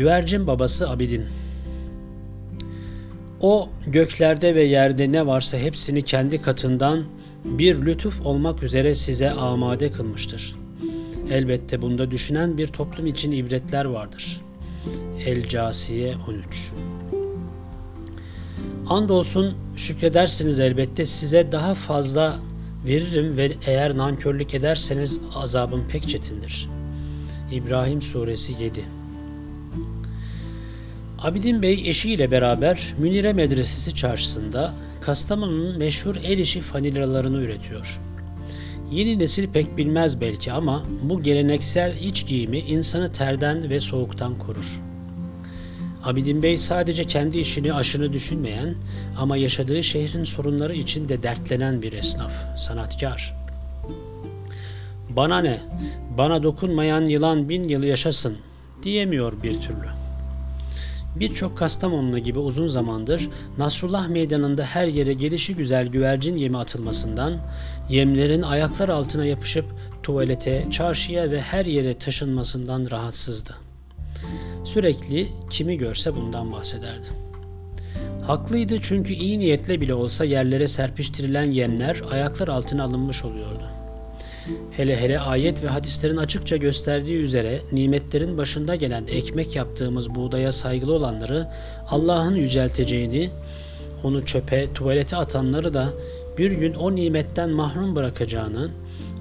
Güvercin babası Abidin O göklerde ve yerde ne varsa hepsini kendi katından bir lütuf olmak üzere size amade kılmıştır. Elbette bunda düşünen bir toplum için ibretler vardır. El Casiye 13 Andolsun şükredersiniz elbette size daha fazla veririm ve eğer nankörlük ederseniz azabım pek çetindir. İbrahim Suresi 7 Abidin Bey eşiyle beraber Münire Medresesi çarşısında Kastamonu'nun meşhur el işi fanilalarını üretiyor. Yeni nesil pek bilmez belki ama bu geleneksel iç giyimi insanı terden ve soğuktan korur. Abidin Bey sadece kendi işini aşını düşünmeyen ama yaşadığı şehrin sorunları için de dertlenen bir esnaf, sanatkar. Bana ne, bana dokunmayan yılan bin yıl yaşasın diyemiyor bir türlü. Birçok Kastamonlu gibi uzun zamandır Nasrullah Meydanı'nda her yere gelişi güzel güvercin yemi atılmasından, yemlerin ayaklar altına yapışıp tuvalete, çarşıya ve her yere taşınmasından rahatsızdı. Sürekli kimi görse bundan bahsederdi. Haklıydı çünkü iyi niyetle bile olsa yerlere serpiştirilen yemler ayaklar altına alınmış oluyordu. Hele hele ayet ve hadislerin açıkça gösterdiği üzere nimetlerin başında gelen ekmek yaptığımız buğdaya saygılı olanları Allah'ın yücelteceğini, onu çöpe, tuvalete atanları da bir gün o nimetten mahrum bırakacağını,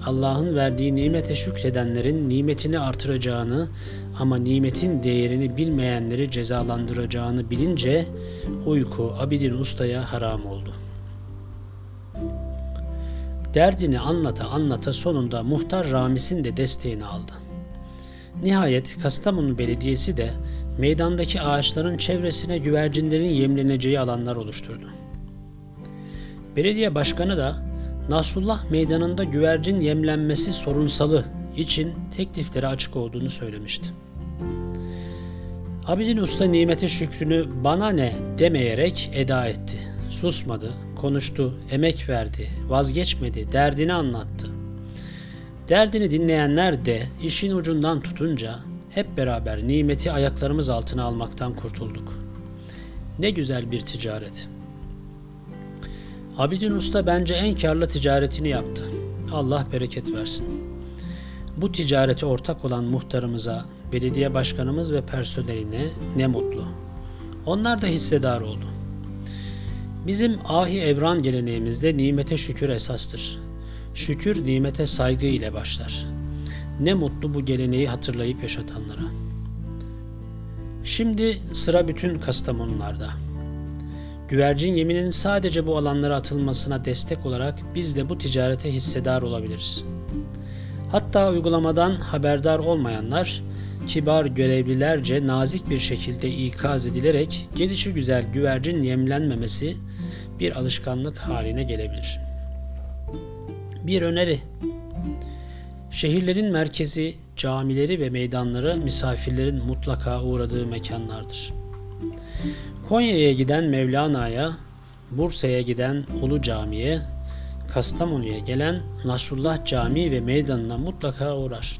Allah'ın verdiği nimete şükredenlerin nimetini artıracağını ama nimetin değerini bilmeyenleri cezalandıracağını bilince uyku Abidin Usta'ya haram oldu. Derdini anlata anlata sonunda muhtar Ramis'in de desteğini aldı. Nihayet Kastamonu Belediyesi de meydandaki ağaçların çevresine güvercinlerin yemleneceği alanlar oluşturdu. Belediye başkanı da Nasrullah Meydanı'nda güvercin yemlenmesi sorunsalı için teklifleri açık olduğunu söylemişti. Abidin Usta nimete şükrünü bana ne demeyerek eda etti. Susmadı, konuştu, emek verdi, vazgeçmedi, derdini anlattı. Derdini dinleyenler de işin ucundan tutunca hep beraber nimeti ayaklarımız altına almaktan kurtulduk. Ne güzel bir ticaret. Abidin Usta bence en karlı ticaretini yaptı. Allah bereket versin. Bu ticarete ortak olan muhtarımıza, belediye başkanımız ve personeline ne mutlu. Onlar da hissedar oldu. Bizim ahi evran geleneğimizde nimete şükür esastır. Şükür nimete saygı ile başlar. Ne mutlu bu geleneği hatırlayıp yaşatanlara. Şimdi sıra bütün Kastamonularda. Güvercin yeminin sadece bu alanlara atılmasına destek olarak biz de bu ticarete hissedar olabiliriz. Hatta uygulamadan haberdar olmayanlar kibar görevlilerce nazik bir şekilde ikaz edilerek gelişi güzel güvercin yemlenmemesi bir alışkanlık haline gelebilir. Bir öneri Şehirlerin merkezi, camileri ve meydanları misafirlerin mutlaka uğradığı mekanlardır. Konya'ya giden Mevlana'ya, Bursa'ya giden Ulu Cami'ye, Kastamonu'ya gelen Nasrullah Camii ve meydanına mutlaka uğrar.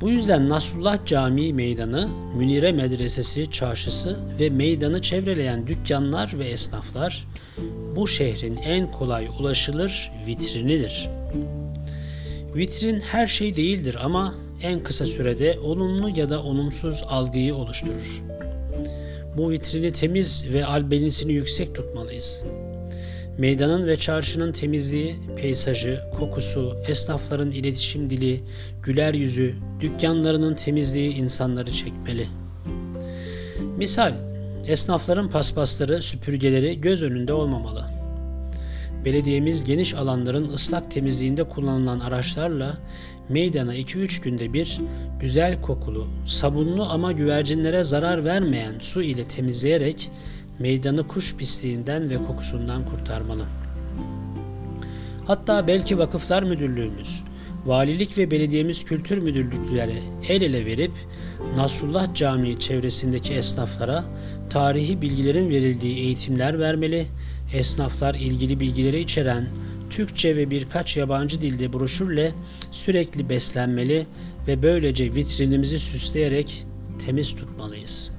Bu yüzden Nasrullah Camii meydanı, Münire Medresesi çarşısı ve meydanı çevreleyen dükkanlar ve esnaflar bu şehrin en kolay ulaşılır vitrinidir. Vitrin her şey değildir ama en kısa sürede olumlu ya da olumsuz algıyı oluşturur. Bu vitrini temiz ve albenisini yüksek tutmalıyız. Meydanın ve çarşının temizliği, peyzajı, kokusu, esnafların iletişim dili, güler yüzü, dükkanlarının temizliği insanları çekmeli. Misal, esnafların paspasları, süpürgeleri göz önünde olmamalı. Belediyemiz geniş alanların ıslak temizliğinde kullanılan araçlarla meydana 2-3 günde bir güzel kokulu, sabunlu ama güvercinlere zarar vermeyen su ile temizleyerek meydanı kuş pisliğinden ve kokusundan kurtarmalı. Hatta belki vakıflar müdürlüğümüz, valilik ve belediyemiz kültür müdürlükleri el ele verip Nasrullah Camii çevresindeki esnaflara tarihi bilgilerin verildiği eğitimler vermeli, esnaflar ilgili bilgileri içeren Türkçe ve birkaç yabancı dilde broşürle sürekli beslenmeli ve böylece vitrinimizi süsleyerek temiz tutmalıyız.